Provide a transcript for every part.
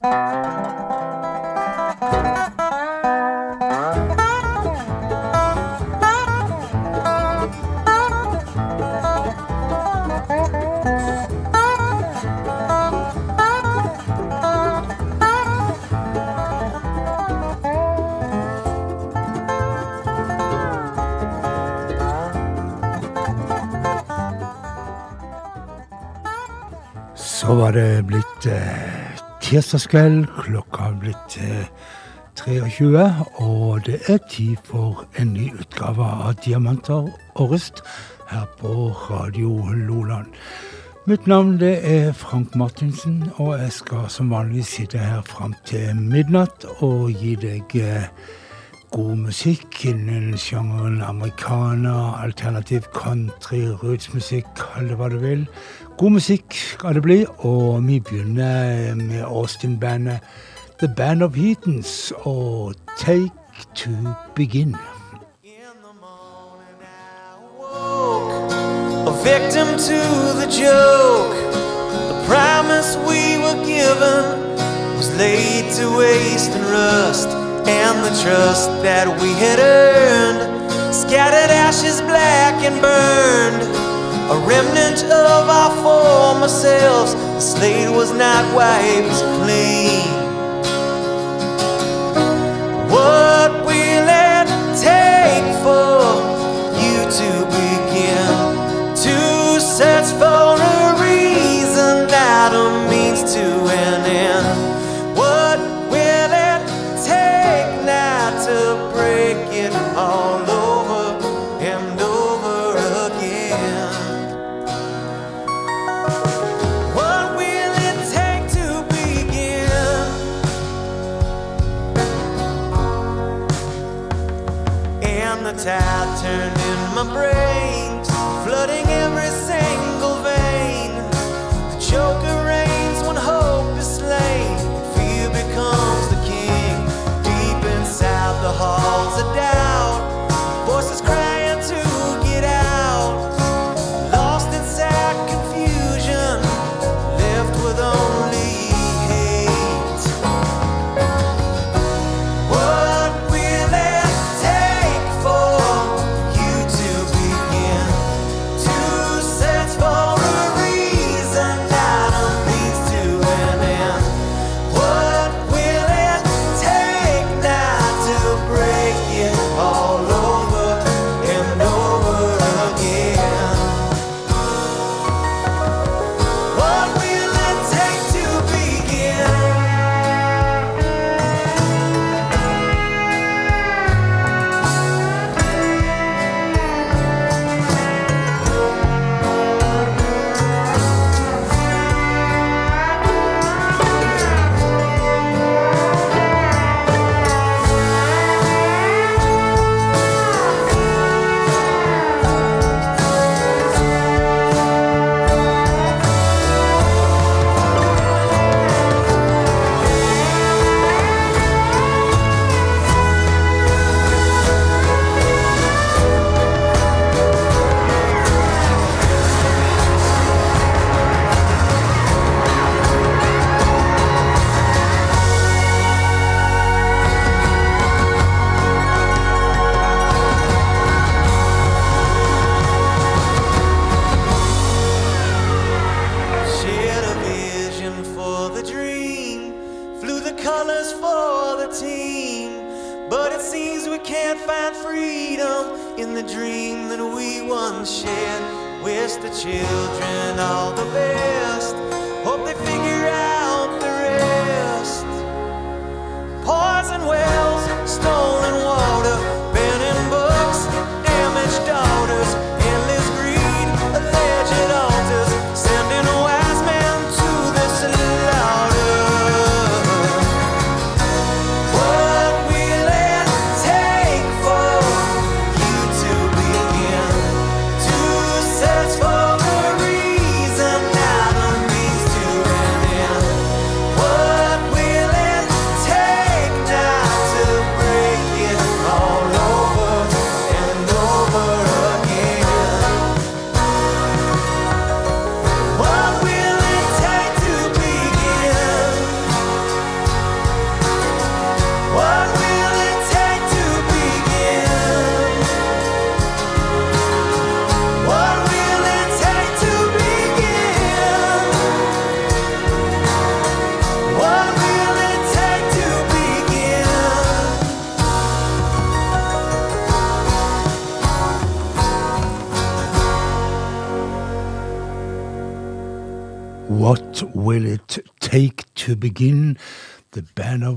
Så var det blitt eh, tirsdagskveld. Klokka har blitt eh, 23, og det er tid for en ny utgave av Diamanter og rust her på Radio Loland. Mitt navn det er Frank Martinsen, og jeg skal som vanlig sitte her fram til midnatt og gi deg eh, god musikk innen sjangeren americana, alternativ country, rootsmusikk, kall det hva du vil. God musikk skal det bli, og vi begynner med Austin-bandet The Band of Heathens og Take to Begin. a victim to the joke. The promise we were given was laid to waste and rust, and the trust that we had earned scattered ashes black and burned. A remnant of our former selves, the slate was not wiped clean. What will it take for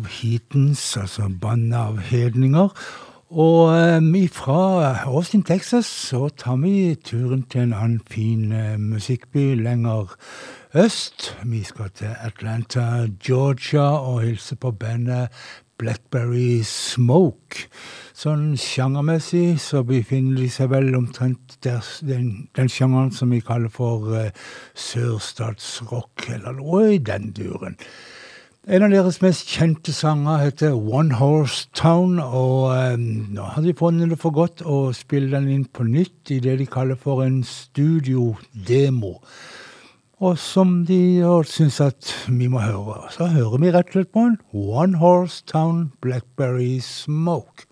Of Heatons, altså bandet av hedninger. Og um, fra Austin, Texas, så tar vi turen til en annen fin uh, musikkby lenger øst. Vi skal til Atlanta, Georgia, og hilse på bandet Blackberry Smoke. Sånn sjangermessig så befinner de seg vel omtrent der, den, den sjangeren som vi kaller for uh, sørstatsrock, eller noe i den duren. En av deres mest kjente sanger heter One Horse Town, og um, nå har de funnet det for godt å spille den inn på nytt i det de kaller for en studio-demo og som de syns at vi må høre. Så hører vi rett og slett på en One Horse Town Blackberry Smoke.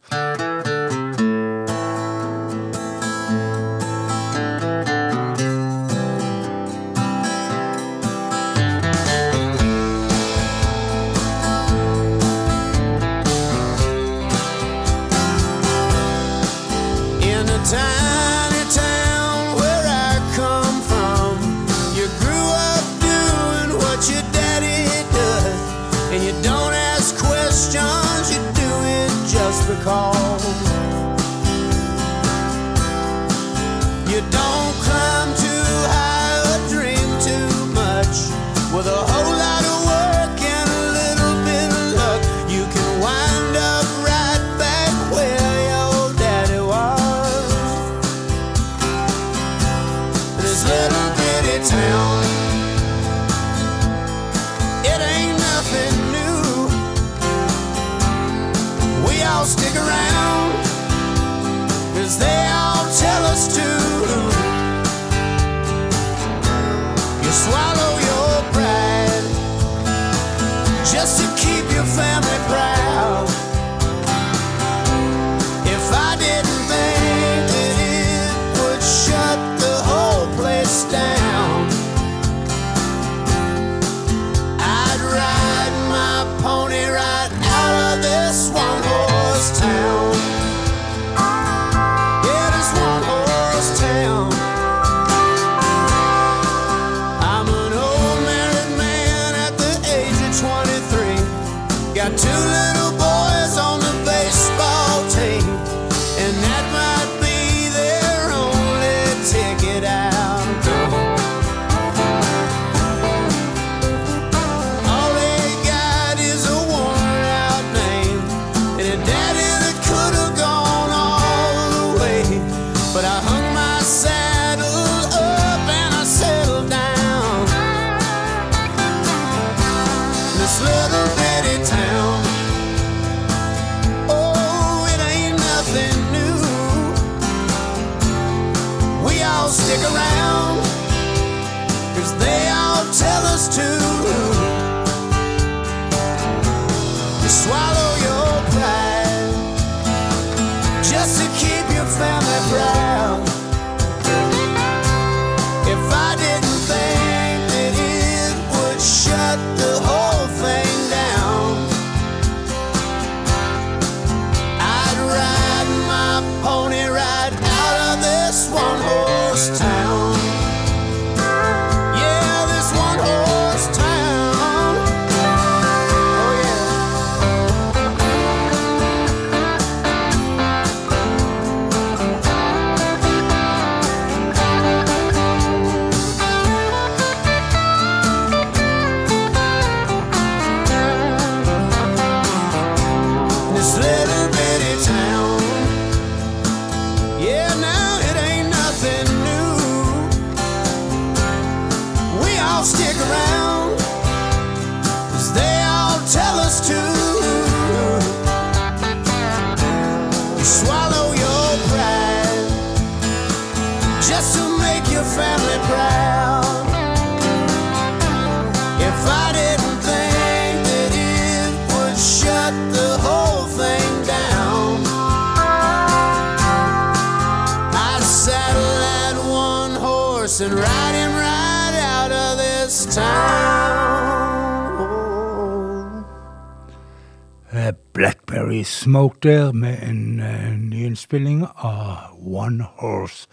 Der med en uh, nyinnspilling av One Horse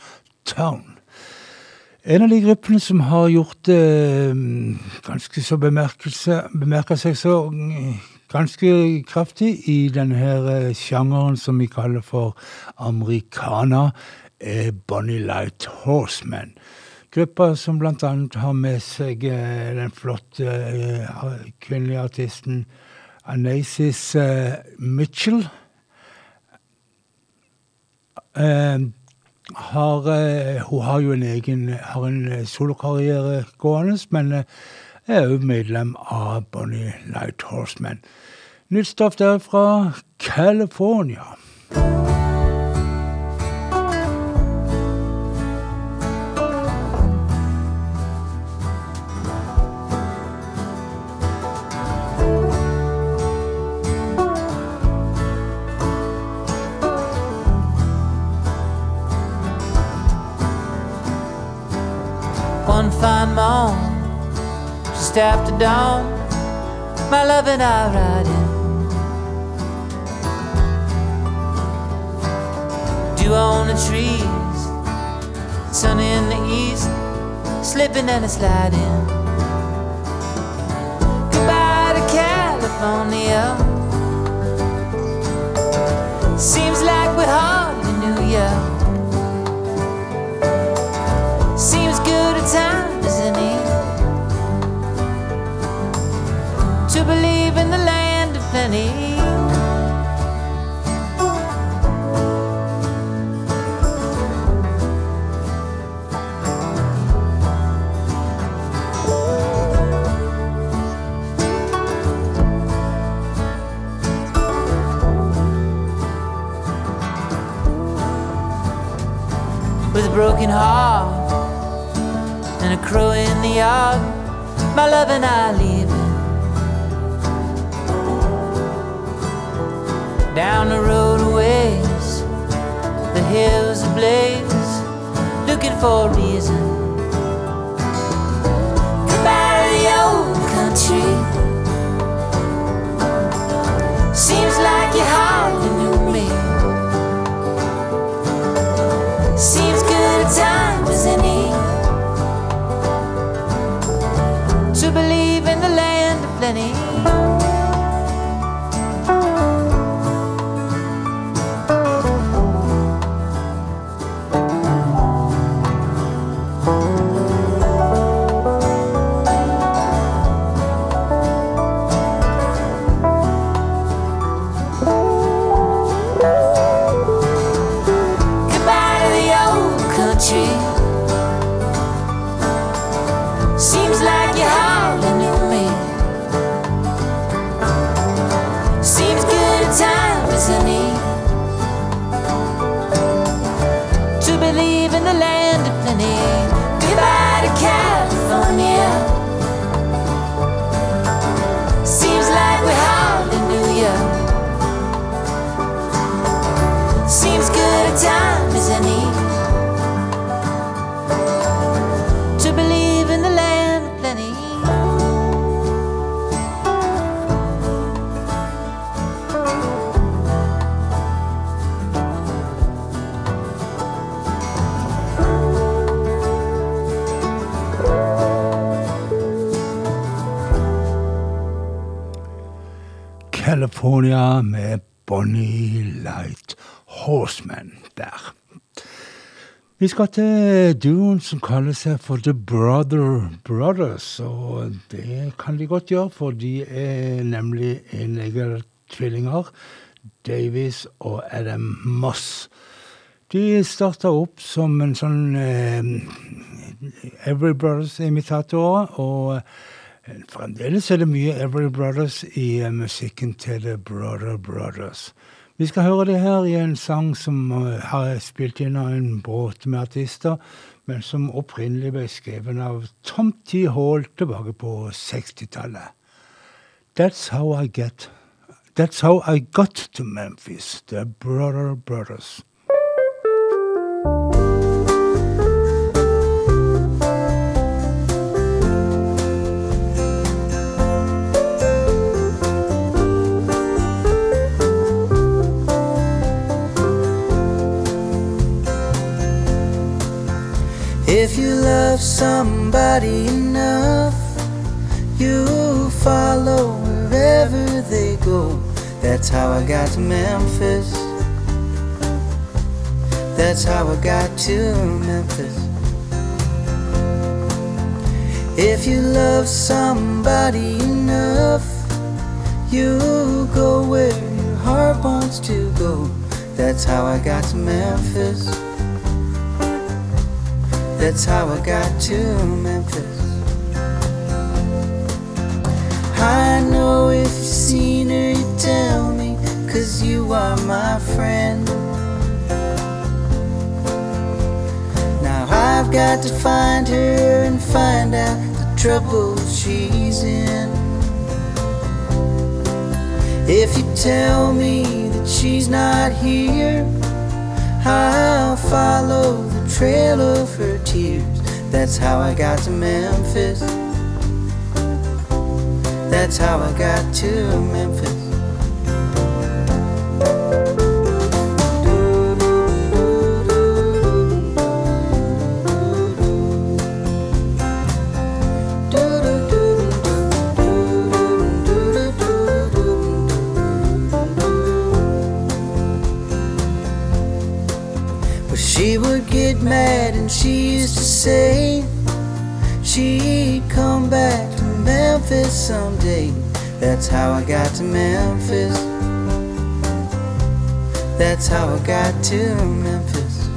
Town. En av de gruppene som har gjort det eh, ganske så bemerka seg så mm, ganske kraftig i denne her eh, sjangeren som vi kaller for americana, er Bonnie Light Horseman. Gruppa som annet har med seg eh, den flotte kvinnelige artisten Anasis Mitchell. Har, eh, hun har jo en egen har en eh, solokarriere gående, men eh, er òg medlem av Bonnie Light Horseman. Nytt stoff derfra California. After dawn, my love and I ride in. Dew on the trees, sun in the east, slipping and a sliding. Goodbye to California. Seems like we hardly knew ya. Seems good a time as any. Believe in the land of plenty. With a broken heart and a crow in the yard, my love and I leave. Down the road ways, the hills ablaze, looking for a reason. Goodbye to the old country. Seems like you hardly knew me. Seems good a time as any to believe in the land of plenty. California med Bonnie Light Horseman der. Vi skal til duoen som kaller seg for The Brother Brothers. Og det kan de godt gjøre, for de er nemlig enegger tvillinger. Davies og Adam Moss. De starta opp som en sånn eh, Every Brothers-imitatorer. og Fremdeles er det mye Every Brothers i uh, musikken til The Brother Brothers. Vi skal høre det her i en sang som uh, har spilt inn av en båt med artister, men som opprinnelig ble skrevet av Tom T. Hall tilbake på 60-tallet. That's how I get That's how I got to Memphis, The Brother Brothers. Love somebody enough, you follow wherever they go. That's how I got to Memphis. That's how I got to Memphis. If you love somebody enough, you go where your heart wants to go. That's how I got to Memphis. That's how I got to Memphis. I know if you've seen her, you tell me, cause you are my friend. Now I've got to find her and find out the trouble she's in. If you tell me that she's not here, I'll follow the trail of her. That's how I got to Memphis. That's how I got to Memphis. Would get mad and she used to say she'd come back to Memphis someday. That's how I got to Memphis. That's how I got to Memphis.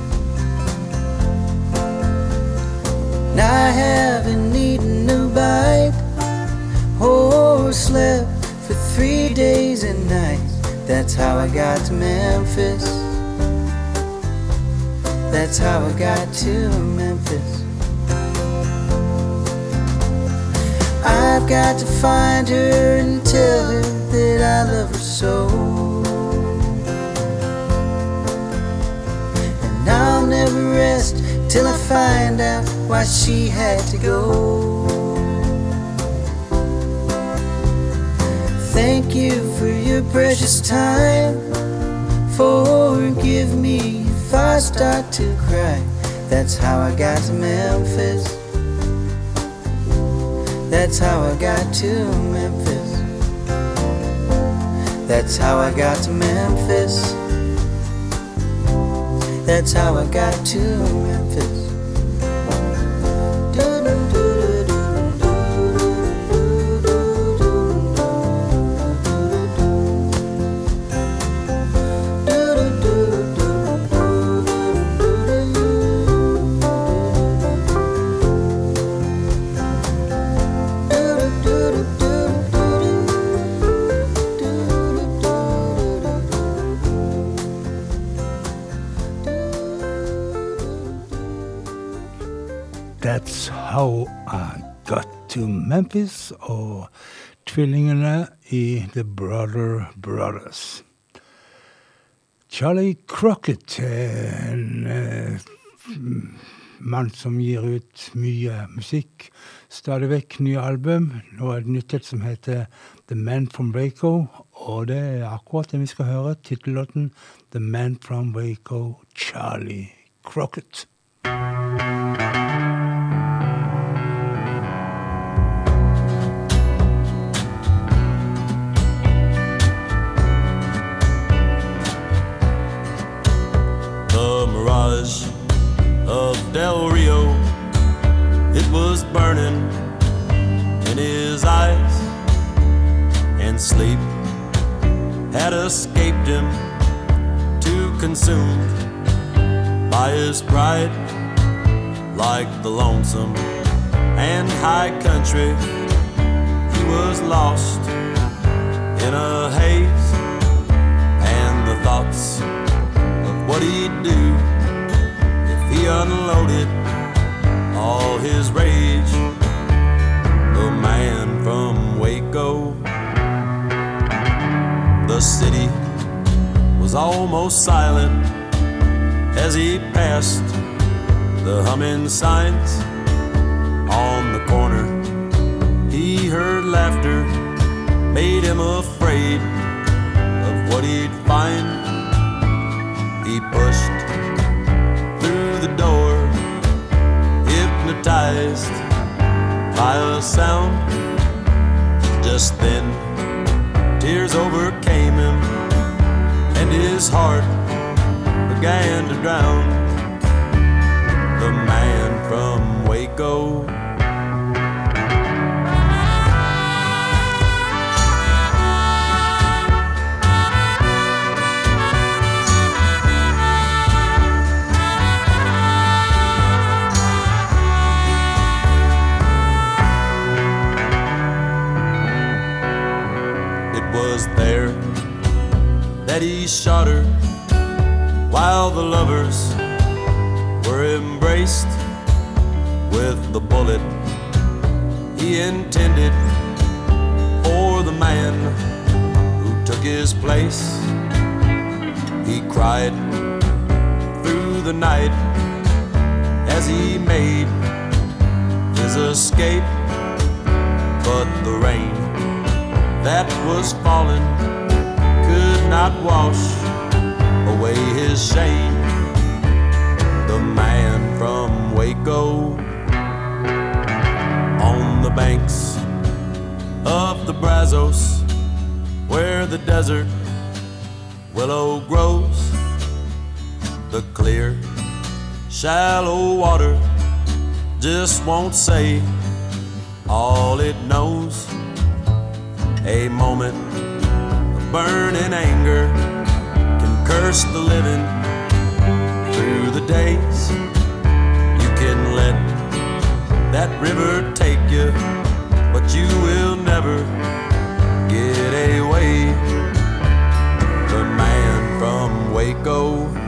Now I haven't eaten a bite or slept for three days and nights. That's how I got to Memphis. That's how I got to Memphis. I've got to find her and tell her that I love her so. And I'll never rest till I find out why she had to go. Thank you for your precious time. Forgive me if I start to cry. That's how I got to Memphis. That's how I got to Memphis. That's how I got to Memphis. That's how I got to Memphis. That's How I Got to Memphis og tvillingene i The Brother Brothers. Charlie Crocket en eh, mann som gir ut mye musikk. Stadig vekk nye album. Nå er det nytt et som heter The Man From Waco, og det er akkurat det vi skal høre. Tittellåten The Man From Waco, Charlie Crocket. Burning in his eyes, and sleep had escaped him, too consumed by his pride, like the lonesome and high country. He was lost in a haze, and the thoughts of what he'd do if he unloaded all his rage. The man from Waco, the city was almost silent as he passed the humming signs on the corner. He heard laughter, made him afraid of what he'd find. He pushed through the door, hypnotized by a sound. Just then, tears overcame him, and his heart began to drown. The man from that he shot her while the lovers were embraced with the bullet he intended for the man who took his place. He cried through the night as he made his escape, but the rain that was falling not wash away his shame. The man from Waco on the banks of the Brazos, where the desert willow grows, the clear, shallow water just won't say all it knows. A moment burning anger can curse the living through the days. You can let that river take you, but you will never get away. The man from Waco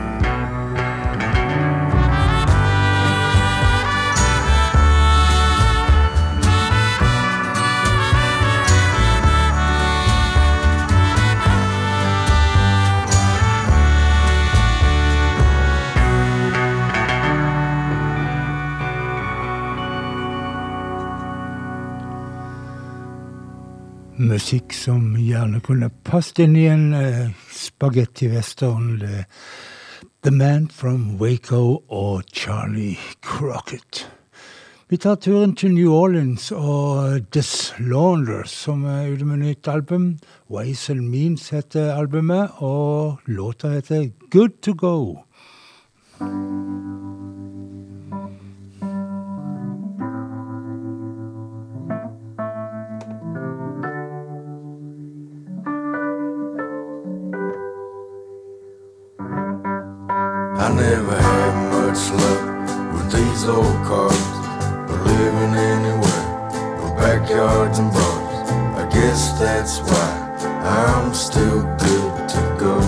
musikk som gjerne kunne passet inn i en uh, spagetti-western. The Man from Waco og Charlie Crocket. Vi tar turen til New Orleans og The Slaunders, som er ute med nytt album. Ways and Means heter albumet, og låta heter Good To Go. I never had much luck with these old cars, or living anywhere, or backyards and bars. I guess that's why I'm still good to go.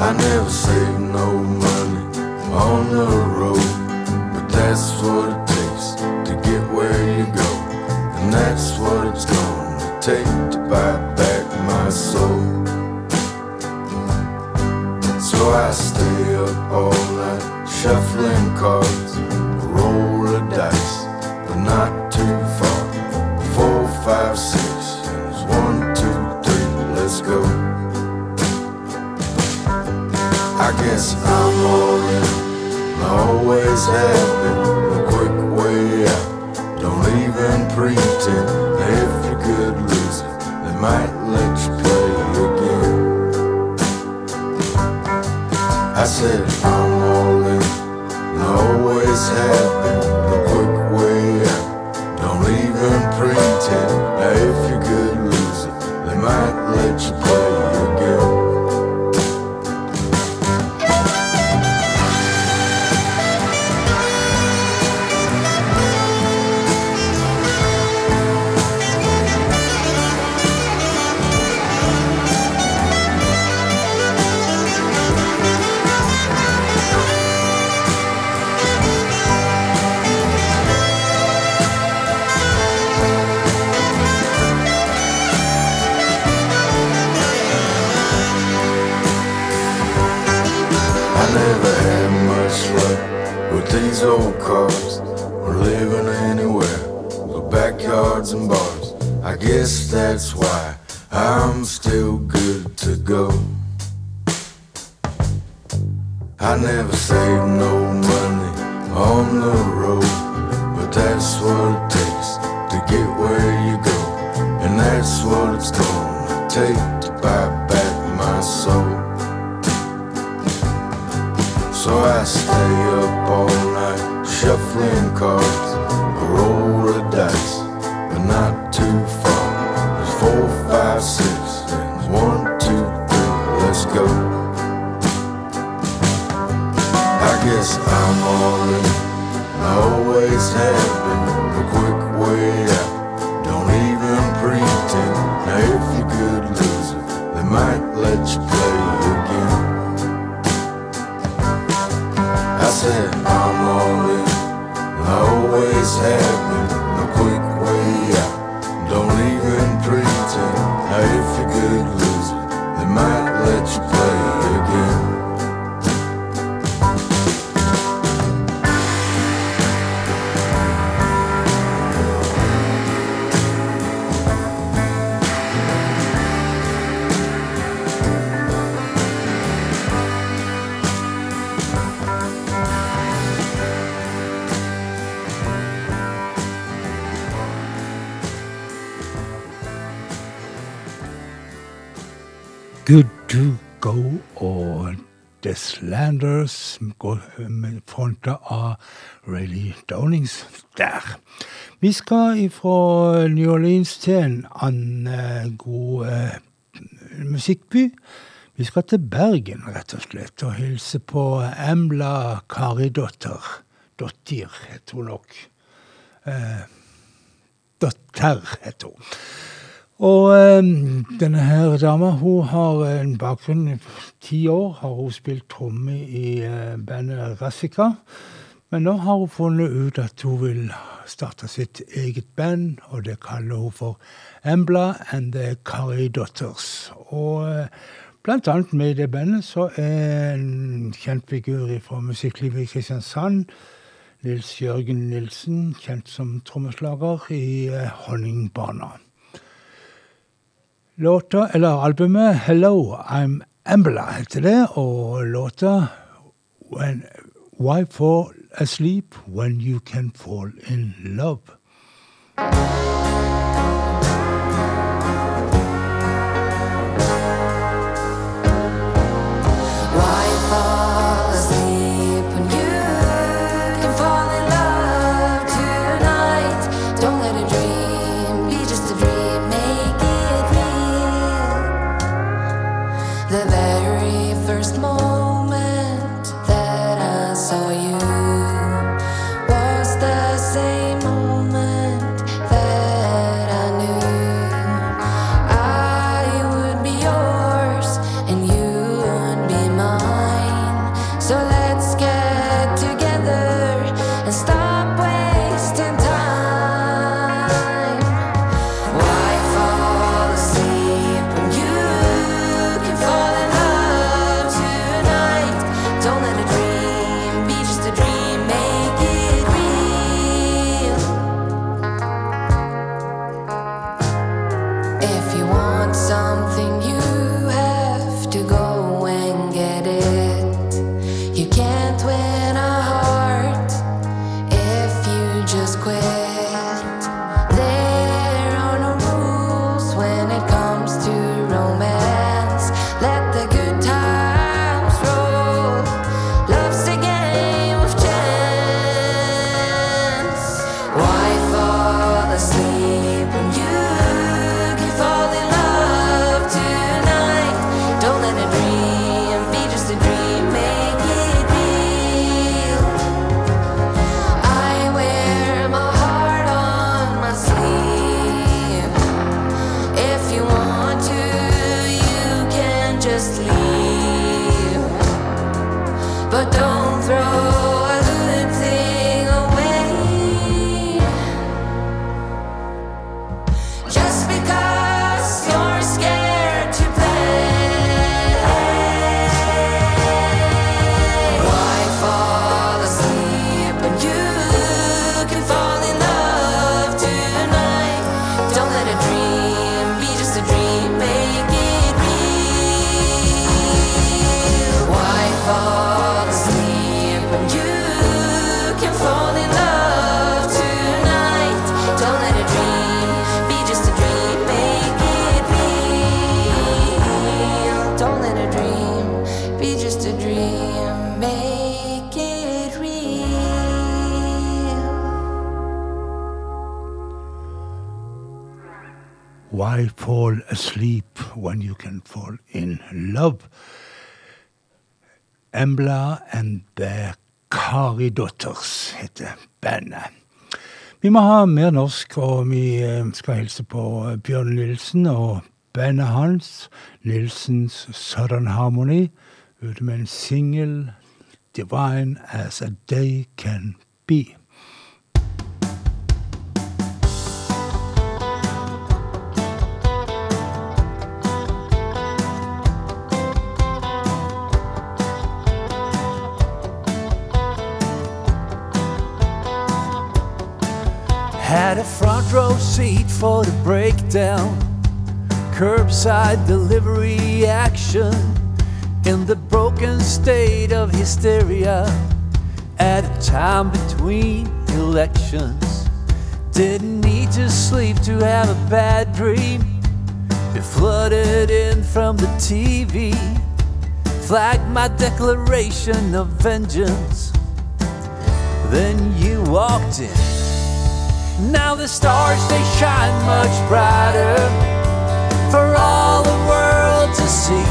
I never saved no money on the road, but that's what it takes to get where you go, and that's what it's gonna take to buy back my soul. So I stay up all night shuffling cards, roll a dice, but not too far. Four, five, six, and one, two, three, let's go. I guess I'm all in, I always have been. A quick way out, don't even pretend. If you could lose it, they might said I'm all in, always have been, a quick way Med fronta av Rayleigh Downings der. Vi skal fra New Orleans til en annen god eh, musikkby. Vi skal til Bergen, rett og slett, og hilse på Embla Karidotter. Dottir, heter hun nok. Eh, Dotter, heter hun. Og eh, denne her dama hun har en bakgrunn i ti år. Har hun spilt tromme i eh, bandet Rassica. Men nå har hun funnet ut at hun vil starte sitt eget band, og det kaller hun for Embla and the Carrie Daughters. Og eh, blant annet med i det bandet så er en kjent figur fra musikklivet i Kristiansand. Nils Jørgen Nilsen, kjent som trommeslager i eh, Honningbarna. Låta, eller albumet Hello, I'm Embla heter det, og låta when, Why Fall Asleep When You Can Fall In Love. don't throw Why fall asleep when you can fall in love? Embla and the Kari Daughters heter bandet. Vi må ha mer norsk, og vi eh, skal hilse på Bjørn Nilsen og bandet hans, Nilsens Southern Harmony, ute med en singel, 'Divine As A Day Can Be'. Had a front row seat for the breakdown, curbside delivery action in the broken state of hysteria at a time between elections. Didn't need to sleep to have a bad dream. It flooded in from the TV, flagged my declaration of vengeance. Then you walked in. Now the stars they shine much brighter for all the world to see.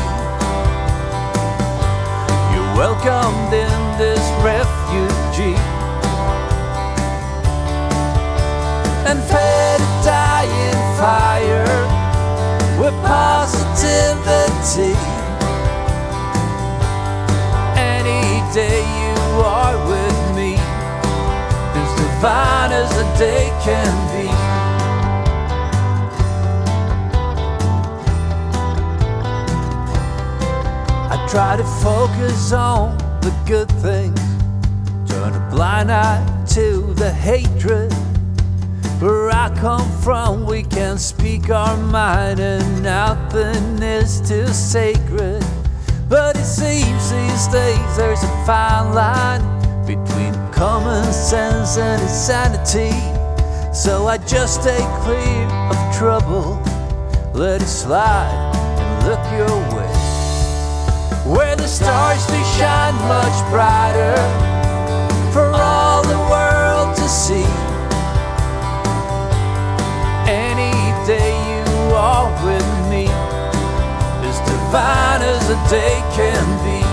You're welcomed in this refugee and fed a dying fire with positivity. Any day you are divine as a day can be. I try to focus on the good things, turn a blind eye to the hatred. Where I come from, we can speak our mind, and nothing is too sacred. But it seems these days there's a fine line between common sense and insanity. So I just stay clear of trouble, let it slide and look your way. Where the stars they shine much brighter for all the world to see. Any day you are with me, as divine as a day can be.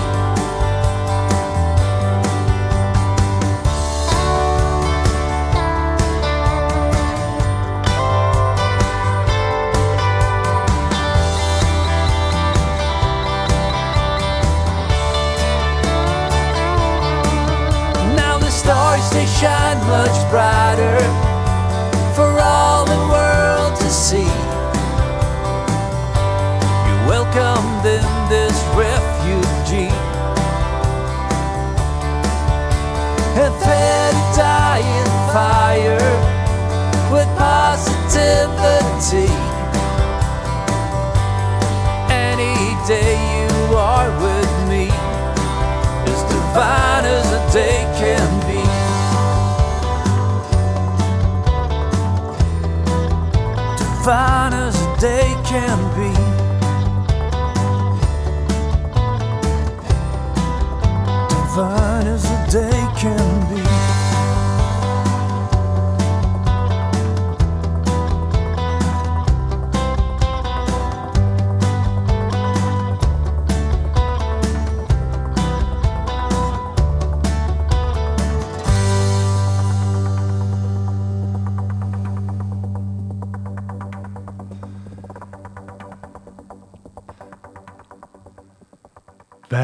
Shine much brighter for all the world to see. You're welcomed in this refugee and fed a dying fire with positivity. Any day you are with me as divine Divine as a day can be. Divine as a day can be.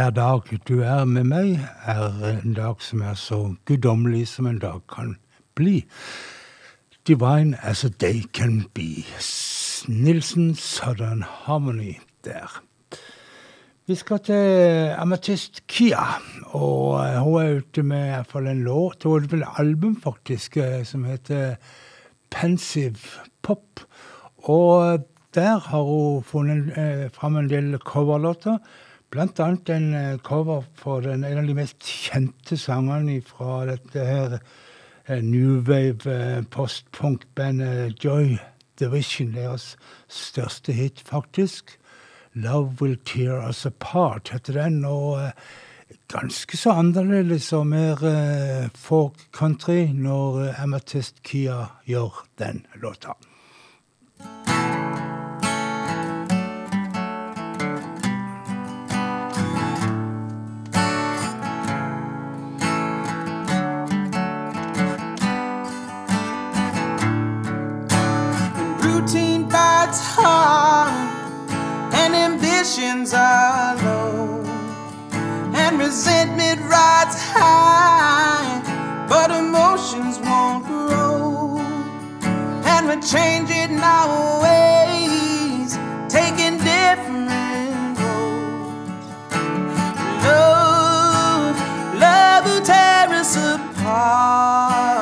Hver dag du er med meg, er en dag som er så guddommelig som en dag kan bli. Divine as a day can be. Nilsen Southern Harmony der. Vi skal til Amatist Kia, og eh, hun er ute med i hvert fall en låt, og et album faktisk, eh, som heter Pensive Pop. Og der har hun funnet eh, fram en del coverlåter. Blant annet en eh, cover for den, en av de mest kjente sangene fra dette her eh, New Wave eh, postpunk-bandet Joy Division. Deres største hit, faktisk. Love Will Tear Us Apart heter den. Og ganske så annerledes og mer folk country når amatist Kia gjør den låta. Heart's hard and ambitions are low and resentment rides high, but emotions won't grow. And we're changing our ways, taking different roads. Love, love will tear us apart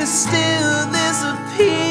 there's still this appeal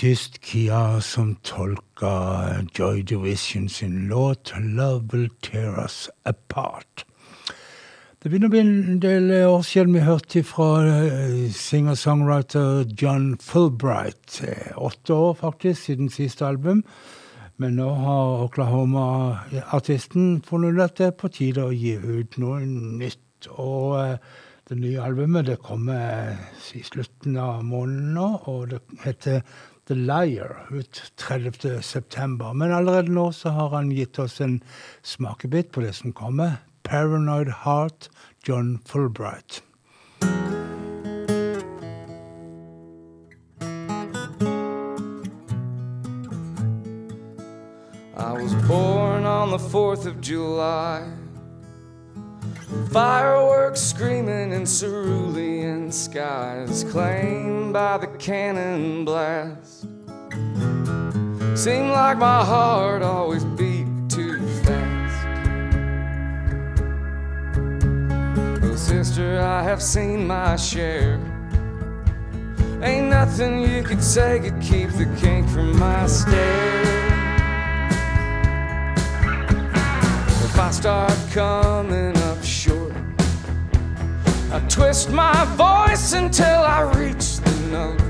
Amethyst Kia som tolka Joy Division sin låt 'Love Will Tear Us Apart'. Det begynner å bli en del år siden vi hørte fra eh, singer-songwriter John Fulbright. Eh, Åtte år faktisk siden siste album. Men nå har Oklahoma-artisten funnet at det er på tide å gi ut noe nytt. Og eh, det nye albumet det kommer i slutten av måneden nå, og det heter The Liar ut 30. september. Men allerede nå så har han gitt oss en smakebit på det som kommer. Paranoid Heart, John Fulbright. I was born on the 4th of July. Fireworks screaming in cerulean skies, claimed by the cannon blast. Seemed like my heart always beat too fast. Oh, sister, I have seen my share. Ain't nothing you could say could keep the kink from my stare. If I start coming up short, I twist my voice until I reach the note.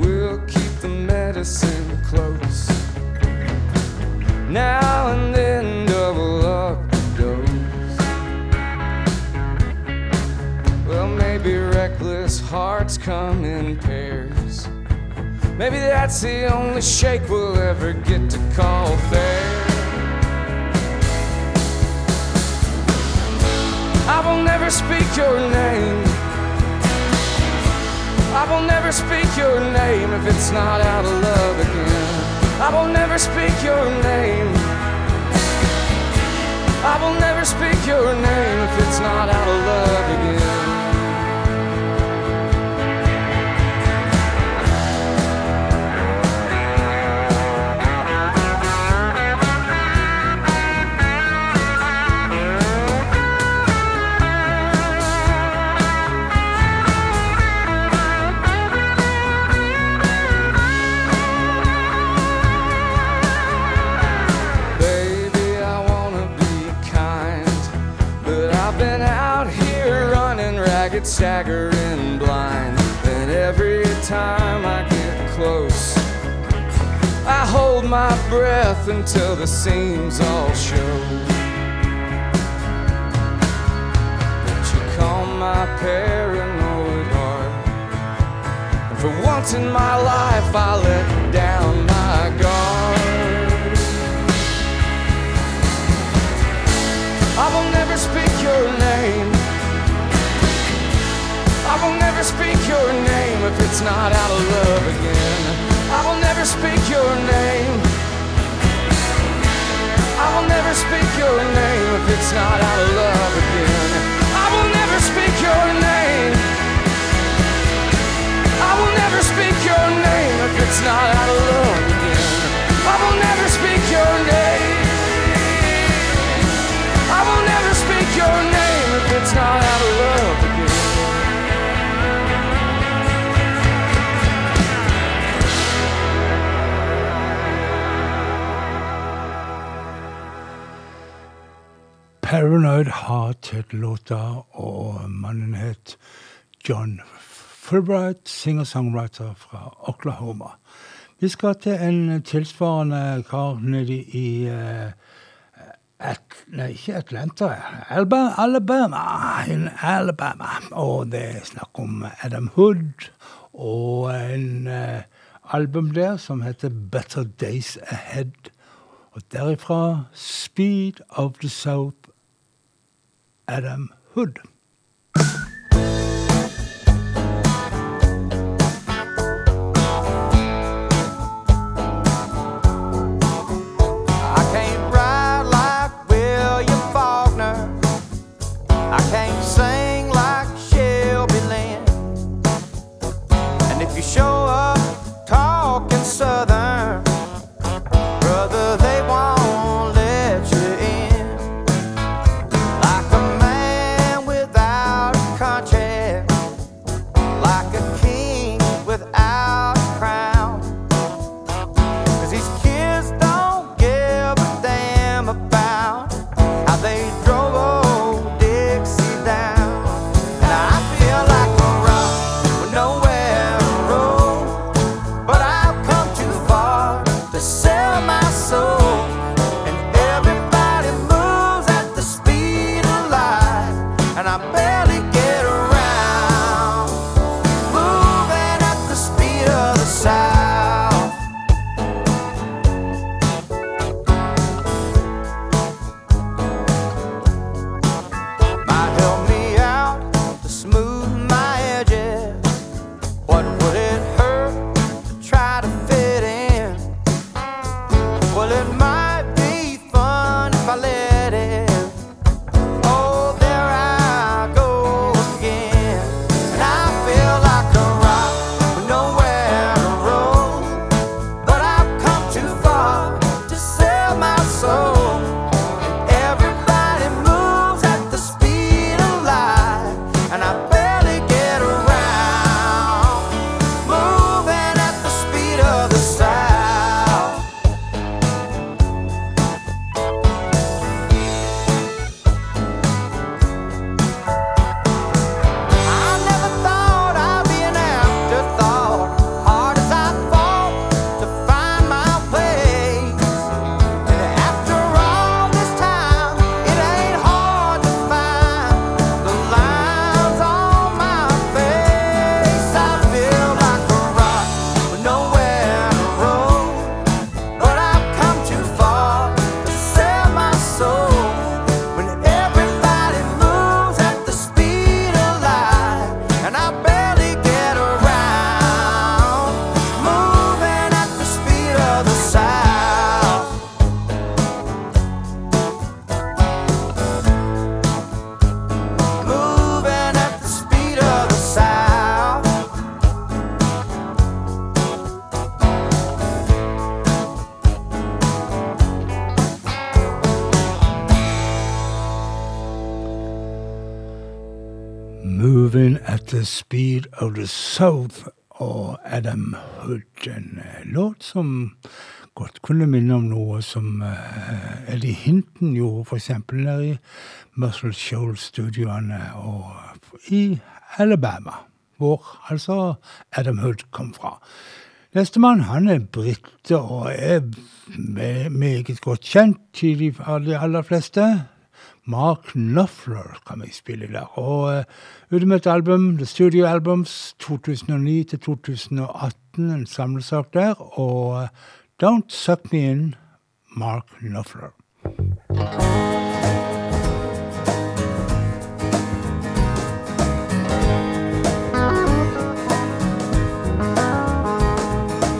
We'll the medicine close. Now and then, double up the dose. Well, maybe reckless hearts come in pairs. Maybe that's the only shake we'll ever get to call fair. I will never speak your name. I will never speak your name if it's not out of love again. I will never speak your name. I will never speak your name if it's not out of love again. Get staggered blind. And every time I get close, I hold my breath until the seams all show. But you calm my paranoid heart. And for once in my life, I let down my guard. I will never speak your name. Speak your name if it's not out of love again. I will never speak your name. I will never speak your name if it's not out of love again. I will never speak your name. I will never speak your name if it's not out of love again. I will never speak your name. Paranoid Heart het låta, og mannen het John Fulbright, singer-songwriter fra Oklahoma. Vi skal til en tilsvarende kar nede i uh, at, Nei, ikke Atlanta. Alabama, Alabama. In Alabama. Og det er snakk om Adam Hood og en uh, album der som heter Better Days Ahead. Og derifra Speed of the South, Adam Hood. Speed of the South og Adam Hood. En låt som godt kunne minne om noe som uh, Eddie Hinton gjorde, f.eks. der i Muscle Shoal-studioene i Alabama, hvor altså Adam Hood kom fra. Nestemann han er brite og er meget godt kjent til de aller fleste. Mark Knopfler kan vi spille der. Og uh, ute med et album, The Studio Albums 2009 til 2018, en samlesak der. Og uh, Don't Suck Me In, Mark Knopfler.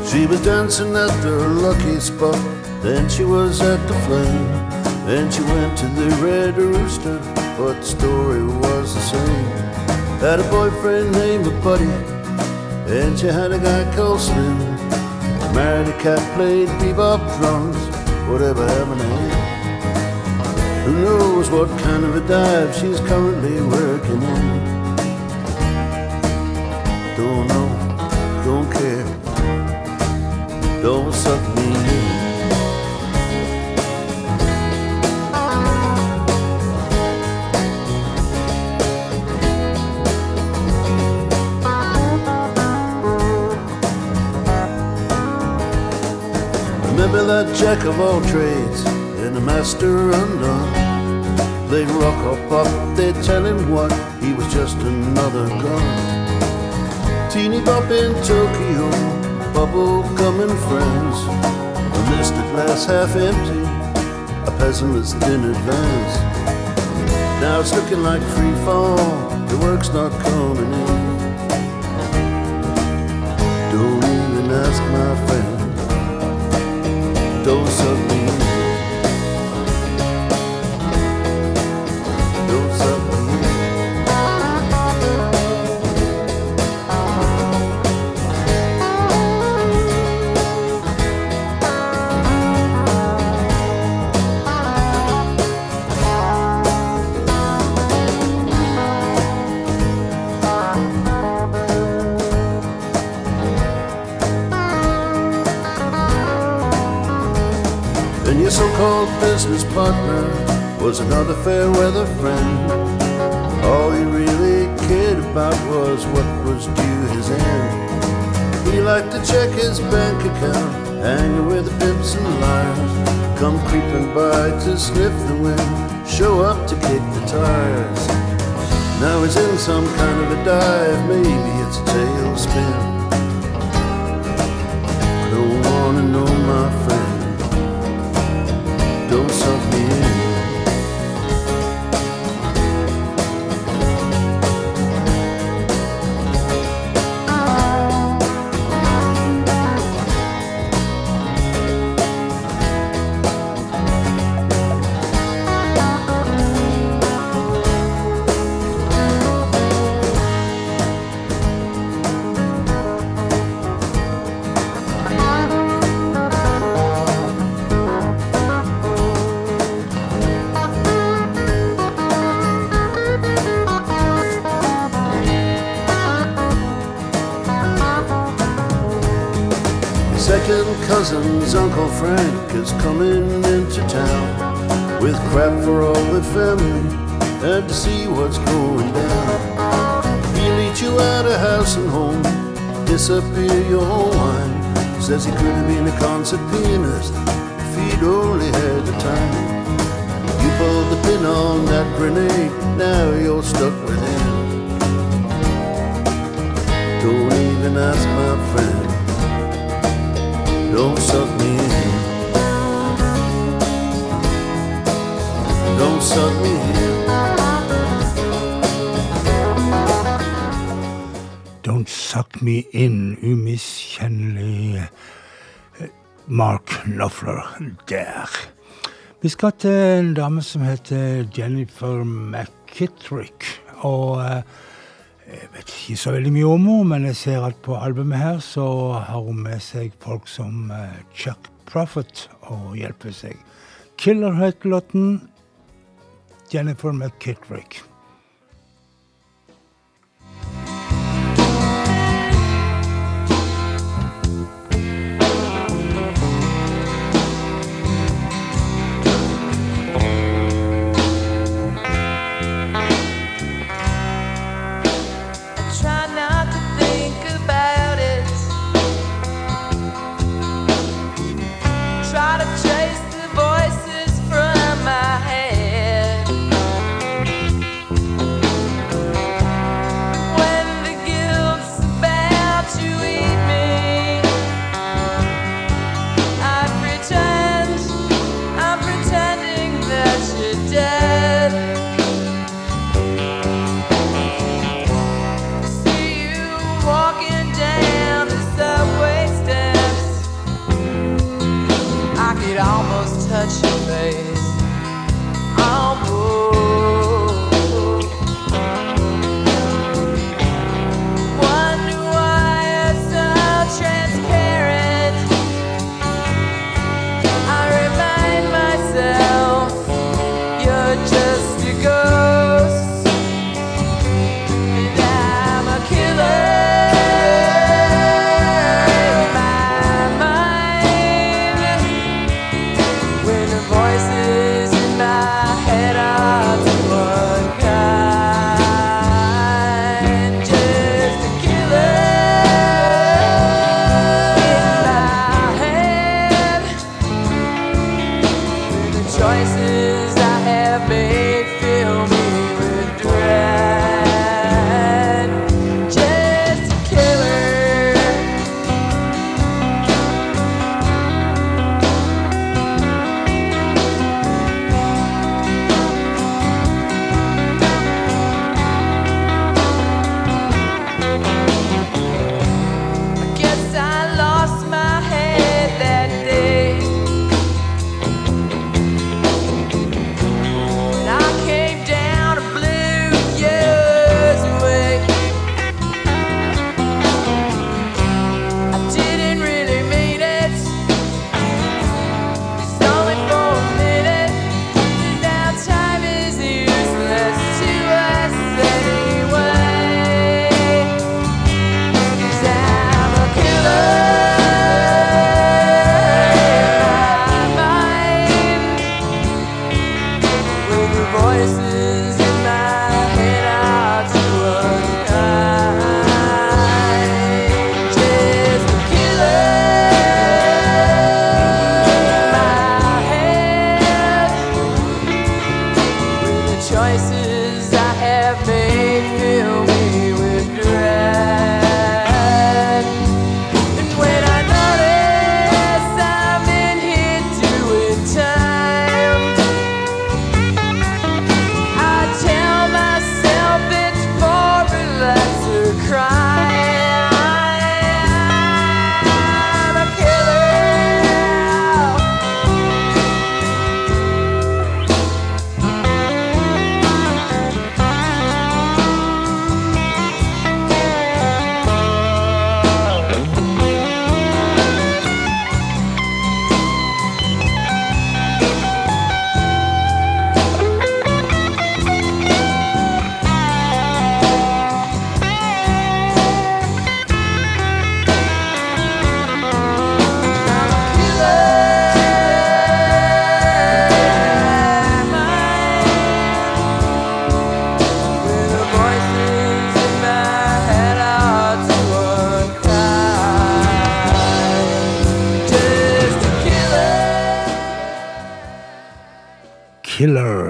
She was dancing at the lucky spot, then she was at the flame. Then she went to the Red Rooster, but the story was the same. Had a boyfriend named Buddy, and she had a guy called Slim. Married a cat, played bebop drums, whatever happened to him. Who knows what kind of a dive she's currently working in? Don't know, don't care don't suck That jack of all trades and a master undone. They'd rock or pop, they'd tell him what, he was just another gun. Teeny bop in Tokyo, bubble and friends. A misted glass half empty, a pessimist in advance. Now it's looking like free fall, the work's not coming in. Don't even ask my business partner was another fair weather friend. All he really cared about was what was due his end. He liked to check his bank account, hanging with the pimps and liars. Come creeping by to sniff the wind, show up to kick the tires. Now he's in some kind of a dive, maybe it's a tailspin. Pianist if he'd only had the time. You pulled the pin on that grenade, now you're stuck with him. Don't even ask my friend don't suck me in. Don't suck me in. Don't Suck Me In, umiskjennelig Mark Knopfler der. Vi skal til en dame som heter Jennifer McKittrick. Og eh, jeg vet ikke så veldig mye om henne, men jeg ser at på albumet her så har hun med seg folk som eh, Chuck Prophet og hjelper seg. Killer heter låten. Jennifer McKittrick.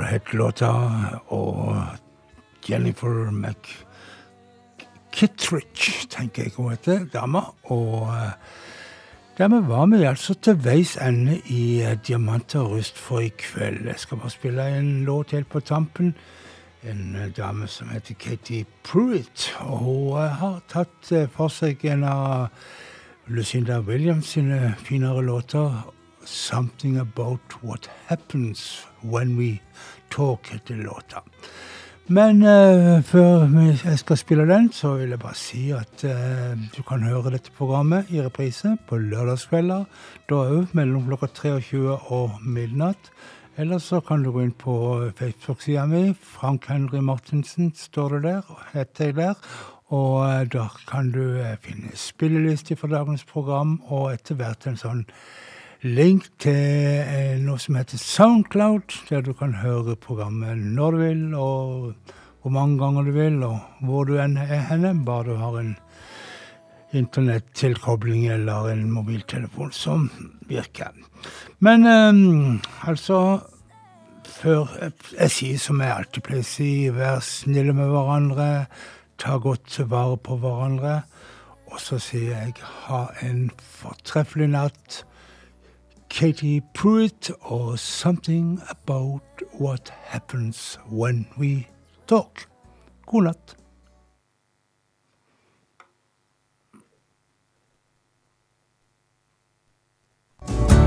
Killer het låta, og Jennifer McKittridge, tenker jeg hun heter, dama. Og eh, dermed var vi altså til veis ende i eh, Diamanter rust for i kveld. Jeg skal bare spille en låt helt på tampen. En eh, dame som heter Katie Pruitt. Og hun har tatt for seg en av Lucinda Williams sine finere låter. 'Something About What Happens When We Talk' heter låta. Men uh, før jeg skal spille den, så vil jeg bare si at uh, du kan høre dette programmet i reprise på lørdagskvelder. Da òg mellom klokka 23 og midnatt. Eller så kan du gå inn på Facebook-sida mi. Frank Henry Martinsen står det der, og heter jeg der. Og uh, da kan du eh, finne spillelister for dagens program, og etter hvert en sånn link til eh, noe som heter Soundcloud, der du kan høre programmet når du vil, og hvor mange ganger du vil, og hvor du enn er henne, bare du har en internettilkobling eller en mobiltelefon som virker. Men um, altså Før jeg, jeg sier som jeg alltid pleier å si, vær snille med hverandre, ta godt vare på hverandre. Og så sier jeg ha en fortreffelig natt. Katie Pruitt or something About What Happens When We Talk'. God natt. Does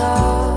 Cause